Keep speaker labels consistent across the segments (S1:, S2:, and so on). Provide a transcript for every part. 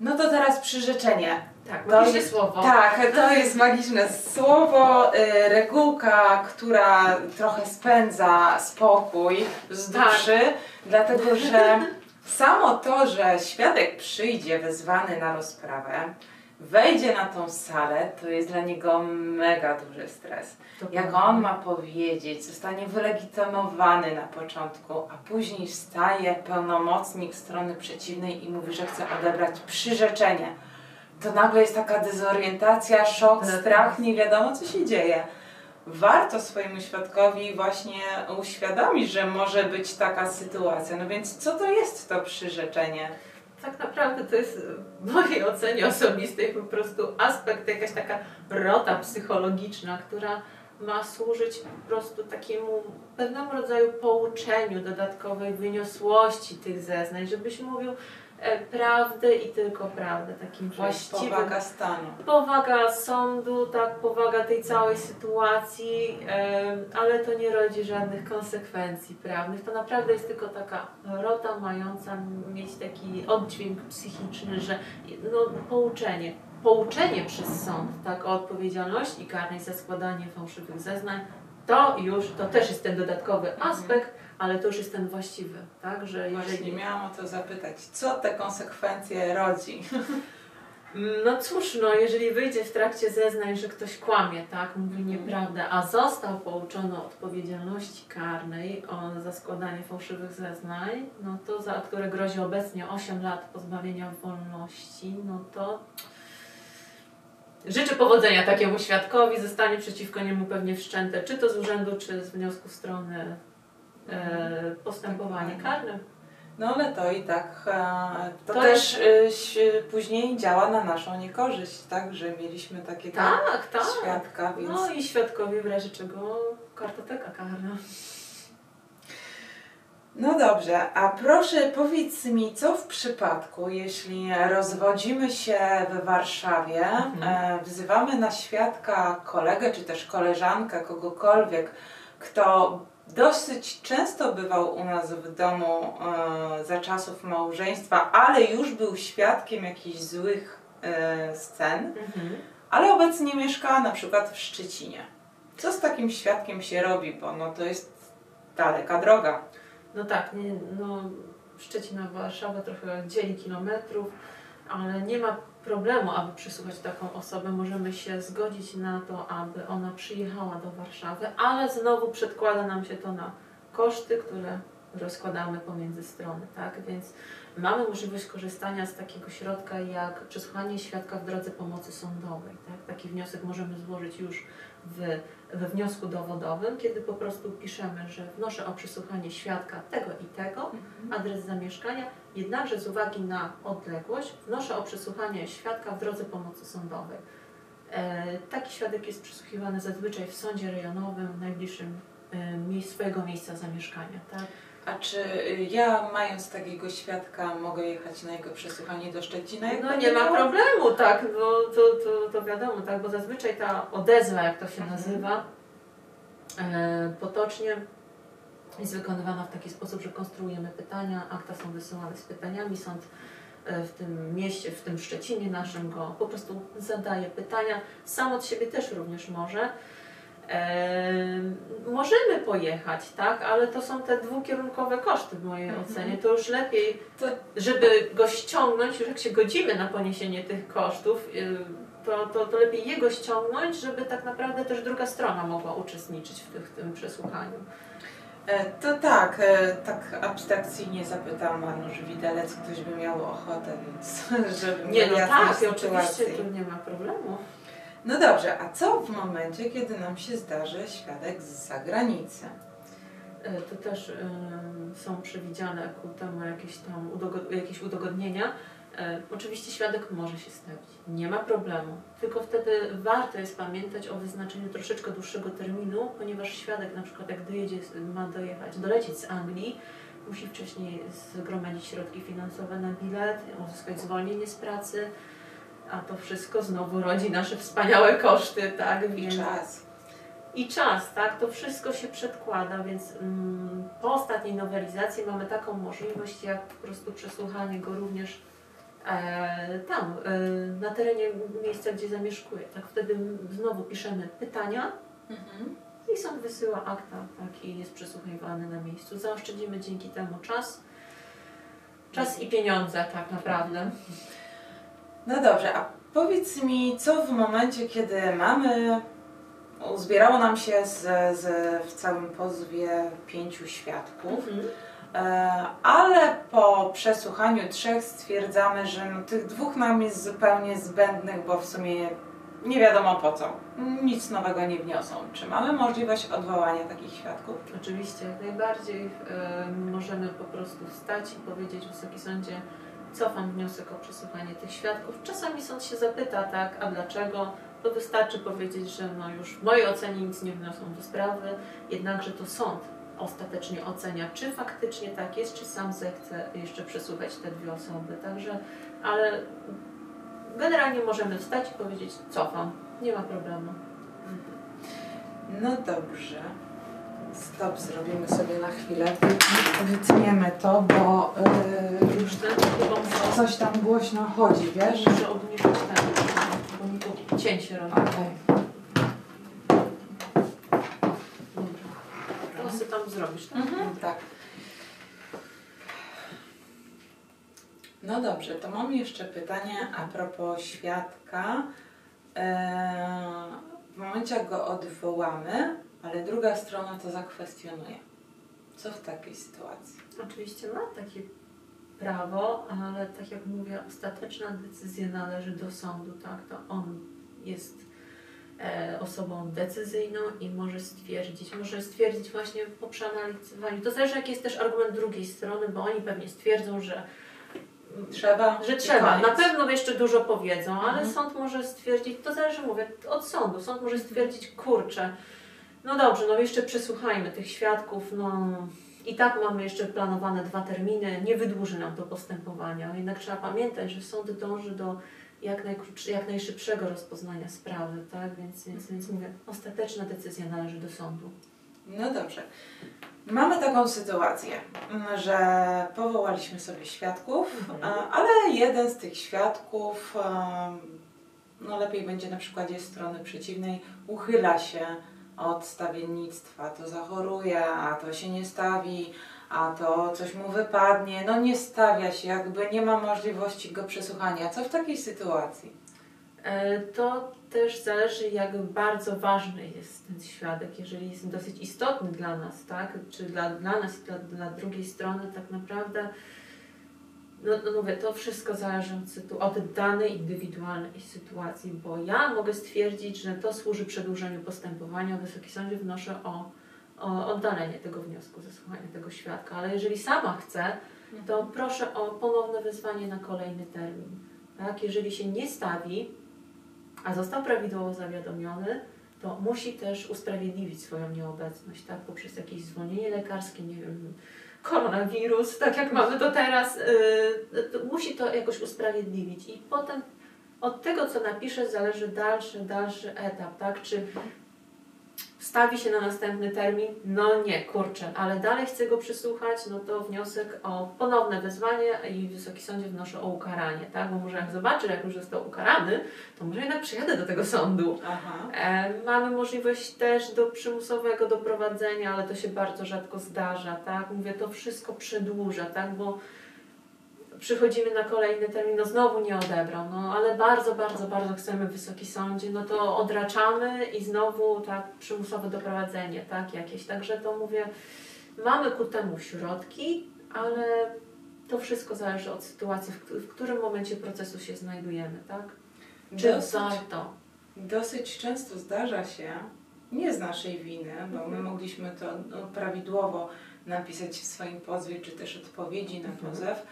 S1: No to teraz przyrzeczenie.
S2: Tak,
S1: To
S2: magiczne
S1: jest-
S2: słowo.
S1: Tak, to jest magiczne słowo, y, regułka, która trochę spędza spokój z
S2: Tak.
S1: duszy, dlatego że samo to, że świadek przyjdzie wezwany na rozprawę, wejdzie na tą salę, to jest dla niego mega duży stres. Jak on ma powiedzieć, zostanie wylegitymowany na początku, a później wstaje pełnomocnik strony przeciwnej i mówi, że chce odebrać przyrzeczenie. To nagle jest taka dezorientacja, szok,
S2: Tak.
S1: strach, nie wiadomo co się dzieje. Warto swojemu świadkowi właśnie uświadomić, że może być taka sytuacja. No więc co to jest to przyrzeczenie?
S2: Tak naprawdę to jest w mojej ocenie osobistej po prostu aspekt, jakaś taka rota psychologiczna, która ma służyć po prostu takiemu pewnego rodzaju pouczeniu dodatkowej wyniosłości tych zeznań, żebyś mówił e, prawdę i tylko prawdę, takim właściwym
S1: powaga stanu.
S2: powaga sądu, tak, powaga tej całej sytuacji, ale to nie rodzi żadnych konsekwencji prawnych. To naprawdę jest tylko taka rota mająca mieć taki oddźwięk psychiczny, że no, pouczenie. Pouczenie przez sąd tak, o odpowiedzialności karnej za składanie fałszywych zeznań, to już, to też jest ten dodatkowy aspekt, ale to już jest ten właściwy, tak, że
S1: Właśnie
S2: jeżeli...
S1: miałam o to zapytać, co te konsekwencje rodzi?
S2: No cóż, no jeżeli wyjdzie w trakcie zeznań, że ktoś kłamie, tak, mówi nieprawdę, a został pouczony o odpowiedzialności karnej o, za składanie fałszywych zeznań, no to za które grozi obecnie 8 lat pozbawienia wolności, no to życzę powodzenia takiemu świadkowi, zostanie przeciwko niemu pewnie wszczęte, czy to z urzędu, czy z wniosku strony e, postępowanie karne.
S1: No ale to i tak, e, to,
S2: To
S1: też y, ś- później działa na naszą niekorzyść, tak, że mieliśmy takiego
S2: Tak, tak.
S1: świadka, więc
S2: No i świadkowie w razie czego kartoteka karna.
S1: No dobrze, a proszę powiedz mi, co w przypadku, jeśli rozwodzimy się w Warszawie,
S2: Mhm.
S1: e, wzywamy na świadka kolegę czy też koleżankę, kogokolwiek, kto dosyć często bywał u nas w domu e, za czasów małżeństwa, ale już był świadkiem jakichś złych e, scen, ale obecnie mieszka na przykład w Szczecinie. Co z takim świadkiem się robi, bo no to jest daleka droga.
S2: No tak, nie, no Szczecin a Warszawa trochę dzieli kilometrów, ale nie ma problemu, aby przysłuchać taką osobę. Możemy się zgodzić na to, aby ona przyjechała do Warszawy, ale znowu przedkłada nam się to na koszty, które rozkładamy pomiędzy strony, tak? Więc mamy możliwość korzystania z takiego środka jak przesłuchanie świadka w drodze pomocy sądowej, tak? Taki wniosek możemy złożyć już w, we wniosku dowodowym, kiedy po prostu piszemy, że wnoszę o przesłuchanie świadka tego i tego, adres zamieszkania, jednakże z uwagi na odległość wnoszę o przesłuchanie świadka w drodze pomocy sądowej. E, taki świadek jest przesłuchiwany zazwyczaj w sądzie rejonowym w najbliższym e, swojego miejsca zamieszkania. Tak?
S1: A czy ja, mając takiego świadka, mogę jechać na jego przesłuchanie do Szczecina? jak
S2: No nie ma problemu, tak, no, to, to, to wiadomo, tak, bo zazwyczaj ta odezwa, jak to się
S1: Mhm.
S2: nazywa, e, potocznie jest wykonywana w taki sposób, że konstruujemy pytania, akta są wysyłane z pytaniami, sąd e, w tym mieście, w tym Szczecinie naszym go po prostu zadaje pytania, sam od siebie też również może. Możemy pojechać, tak, ale to są te dwukierunkowe koszty w mojej
S1: Mhm.
S2: ocenie. To już lepiej żeby go ściągnąć, już jak się godzimy na poniesienie tych kosztów, yy, to, to, to lepiej jego ściągnąć, żeby tak naprawdę też druga strona mogła uczestniczyć w, tych, w tym przesłuchaniu.
S1: e, to tak, e, tak abstrakcyjnie zapytam Manusz Widelec, ktoś by miał ochotę, więc żeby
S2: Nie, no tak, oczywiście
S1: sytuacji.
S2: tu nie ma problemu.
S1: No dobrze, a co w momencie, kiedy nam się zdarzy świadek z zagranicy?
S2: Yy, To też yy, są przewidziane ku temu jakieś tam jakieś udogodnienia. Yy, Oczywiście świadek może się stawić, nie ma problemu. Tylko wtedy warto jest pamiętać o wyznaczeniu troszeczkę dłuższego terminu, ponieważ świadek na przykład jak dojedzie, ma dojechać, dolecieć z Anglii, musi wcześniej zgromadzić środki finansowe na bilet, uzyskać zwolnienie z pracy, a to wszystko znowu rodzi nasze wspaniałe koszty, tak?
S1: I
S2: Więc
S1: czas.
S2: i czas, tak? To wszystko się przedkłada, więc mm, po ostatniej nowelizacji mamy taką możliwość, jak po prostu przesłuchanie go również e, tam, e, na terenie miejsca, gdzie zamieszkuje. Tak wtedy znowu piszemy pytania
S1: Mhm.
S2: i sąd wysyła akta tak, i jest przesłuchiwany na miejscu. Zaoszczędzimy dzięki temu czas. Czas i pieniądze tak naprawdę.
S1: No dobrze, a powiedz mi, co w momencie, kiedy mamy, uzbierało nam się z, z, w całym pozwie pięciu świadków, e, ale po przesłuchaniu trzech stwierdzamy, że no, tych dwóch nam jest zupełnie zbędnych, bo w sumie nie wiadomo po co, nic nowego nie wniosą. Czy mamy możliwość odwołania takich świadków?
S2: Oczywiście, jak najbardziej e, możemy po prostu wstać i powiedzieć Wysoki Sądzie, cofam wniosek o przesłuchanie tych świadków. Czasami sąd się zapyta, tak, a dlaczego? To wystarczy powiedzieć, że no już w mojej ocenie nic nie wniosą do sprawy, jednakże to sąd ostatecznie ocenia, czy faktycznie tak jest, czy sam zechce jeszcze przesłuchać te dwie osoby. Także, ale generalnie możemy wstać i powiedzieć, cofam, nie ma problemu.
S1: No dobrze. Stop, zrobimy sobie na chwilę. Wytniemy to, bo yy,
S2: Już ten chyba muszę
S1: coś tam głośno chodzi, wiesz?
S2: Muszę obniżyć ten, bo mi tu cięcie robi. To sobie tam zrobisz, tak?
S1: Mhm, tak. No dobrze, to mam jeszcze pytanie a propos świadka. Eee, w momencie, jak go odwołamy, ale druga strona to zakwestionuje. Co w takiej sytuacji?
S2: Oczywiście ma takie prawo, ale tak jak mówię, ostateczna decyzja należy do sądu, tak? To on jest e, osobą decyzyjną i może stwierdzić, może stwierdzić właśnie po przeanalizowaniu. To zależy jaki jest też argument drugiej strony, bo oni pewnie stwierdzą, że
S1: Trzeba?
S2: Że trzeba. Na pewno jeszcze dużo powiedzą, ale
S1: Mhm.
S2: sąd może stwierdzić, to zależy, mówię, od sądu. Sąd może stwierdzić, kurczę, no dobrze, no jeszcze przesłuchajmy tych świadków, no i tak mamy jeszcze planowane dwa terminy, nie wydłuży nam to postępowania. Jednak trzeba pamiętać, że sąd dąży do jak, jak najszybszego rozpoznania sprawy, tak? Więc, więc, więc mówię, ostateczna decyzja należy do sądu.
S1: No dobrze. Mamy taką sytuację, że powołaliśmy sobie świadków,
S2: Mhm.
S1: ale jeden z tych świadków, no lepiej będzie na przykładzie strony przeciwnej, uchyla się od stawiennictwa, to zachoruje, a to się nie stawi, a to coś mu wypadnie, no nie stawia się, jakby nie ma możliwości go przesłuchania. Co w takiej sytuacji?
S2: E, To też zależy, jak bardzo ważny jest ten świadek. Jeżeli jest dosyć istotny dla nas, tak? czy dla, dla nas i dla, dla drugiej strony, tak naprawdę, no, no mówię, to wszystko zależy od, od danej indywidualnej sytuacji, bo ja mogę stwierdzić, że to służy przedłużeniu postępowania. Wysoki Sądzie wnoszę o, o oddalenie tego wniosku, zesłuchanie tego świadka, ale jeżeli sama chcę, to proszę o ponowne wezwanie na kolejny termin. Tak? Jeżeli się nie stawi, a został prawidłowo zawiadomiony, to musi też usprawiedliwić swoją nieobecność, tak? Poprzez jakieś zwolnienie lekarskie, nie wiem, koronawirus, tak jak mamy to teraz, to musi to jakoś usprawiedliwić. I potem od tego, co napisze, zależy dalszy, dalszy etap, tak? Czy stawi się na następny termin? No nie, kurczę, ale dalej chcę go przysłuchać, no to wniosek o ponowne wezwanie i Wysoki Sądzie wnoszę o ukaranie, tak? Bo może jak zobaczę, jak już został ukarany, to może jednak przyjadę do tego sądu. E, mamy możliwość też do przymusowego doprowadzenia, ale to się bardzo rzadko zdarza, tak? Mówię, to wszystko przedłuża, tak? Bo przychodzimy na kolejny termin, no znowu nie odebrał, no ale bardzo, bardzo, bardzo chcemy Wysoki Sądzie, no to odraczamy i znowu tak przymusowe doprowadzenie, tak? Jakieś, także to mówię, mamy ku temu środki, ale to wszystko zależy od sytuacji, w, którym momencie procesu się znajdujemy, tak? Czy
S1: Dosyć,
S2: warto?
S1: dosyć często zdarza się, nie z naszej winy, bo my
S2: Mhm.
S1: mogliśmy to no, prawidłowo napisać w swoim pozwie, czy też odpowiedzi na
S2: Mhm.
S1: pozew,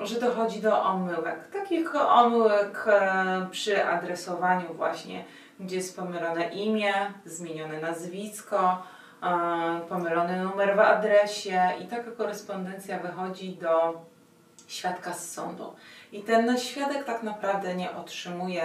S1: że dochodzi do omyłek. Takich omyłek e, przy adresowaniu właśnie, gdzie jest pomylone imię, zmienione nazwisko, e, pomylony numer w adresie i taka korespondencja wychodzi do świadka z sądu. I ten świadek tak naprawdę nie otrzymuje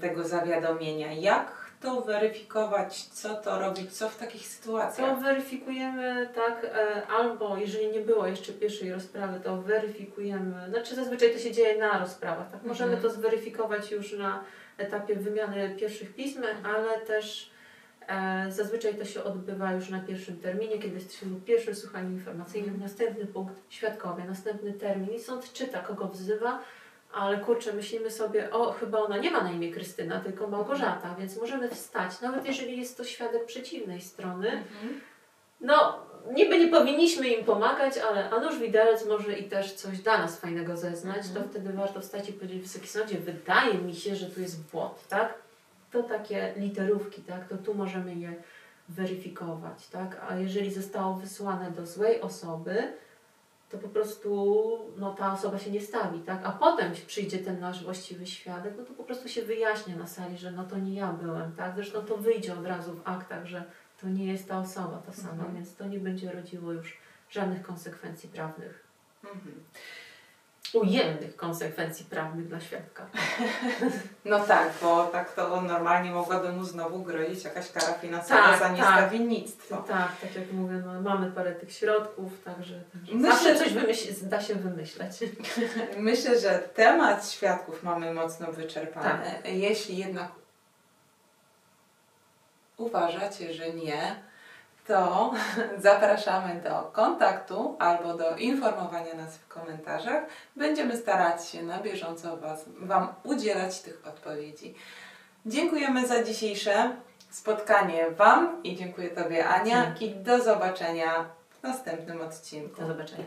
S1: tego zawiadomienia. Jak to weryfikować, co to robić, co w takich sytuacjach?
S2: To weryfikujemy, tak, e, albo jeżeli nie było jeszcze pierwszej rozprawy, to weryfikujemy, znaczy zazwyczaj to się dzieje na rozprawach, tak, możemy
S1: Mhm.
S2: to zweryfikować już na etapie wymiany pierwszych pism, ale też e, zazwyczaj to się odbywa już na pierwszym terminie, kiedy jesteśmy pierwszym słuchaniu informacyjnym,
S1: Mhm.
S2: następny punkt, świadkowie, następny termin i sąd czyta, kogo wzywa, ale kurczę, myślimy sobie, o, chyba ona nie ma na imię Krystyna, tylko Małgorzata, więc możemy wstać, nawet jeżeli jest to świadek przeciwnej strony,
S1: Mhm.
S2: no, niby nie powinniśmy im pomagać, ale a nuż widelec może i też coś dla nas fajnego zeznać,
S1: Mhm.
S2: to wtedy warto wstać i powiedzieć Wysoki Sądzie, wydaje mi się, że tu jest błąd, tak? To takie literówki, tak? To tu możemy je weryfikować, tak? A jeżeli zostało wysłane do złej osoby, to po prostu no, ta osoba się nie stawi, tak? A potem przyjdzie ten nasz właściwy świadek, no to po prostu się wyjaśnia na sali, że no to nie ja byłem, tak? Zresztą to wyjdzie od razu w aktach, że to nie jest ta osoba ta sama,
S1: Mhm.
S2: więc to nie będzie rodziło już żadnych konsekwencji prawnych.
S1: Mhm.
S2: Ujemnych konsekwencji prawnych dla świadka.
S1: No tak, bo tak to normalnie mogłaby mu znowu grozić jakaś kara finansowa
S2: Tak,
S1: za
S2: tak.
S1: niestawiennictwo.
S2: Tak, tak jak mówię, no, mamy parę tych środków, także, także
S1: Myślę,
S2: zawsze coś wymyśl, da się wymyśleć.
S1: Myślę, że temat świadków mamy mocno wyczerpany.
S2: Tak.
S1: Jeśli jednak uważacie, że nie, to zapraszamy do kontaktu albo do informowania nas w komentarzach. Będziemy starać się na bieżąco was, Wam udzielać tych odpowiedzi. Dziękujemy za dzisiejsze spotkanie Wam i dziękuję Tobie Ania i do zobaczenia w następnym odcinku.
S2: Do zobaczenia.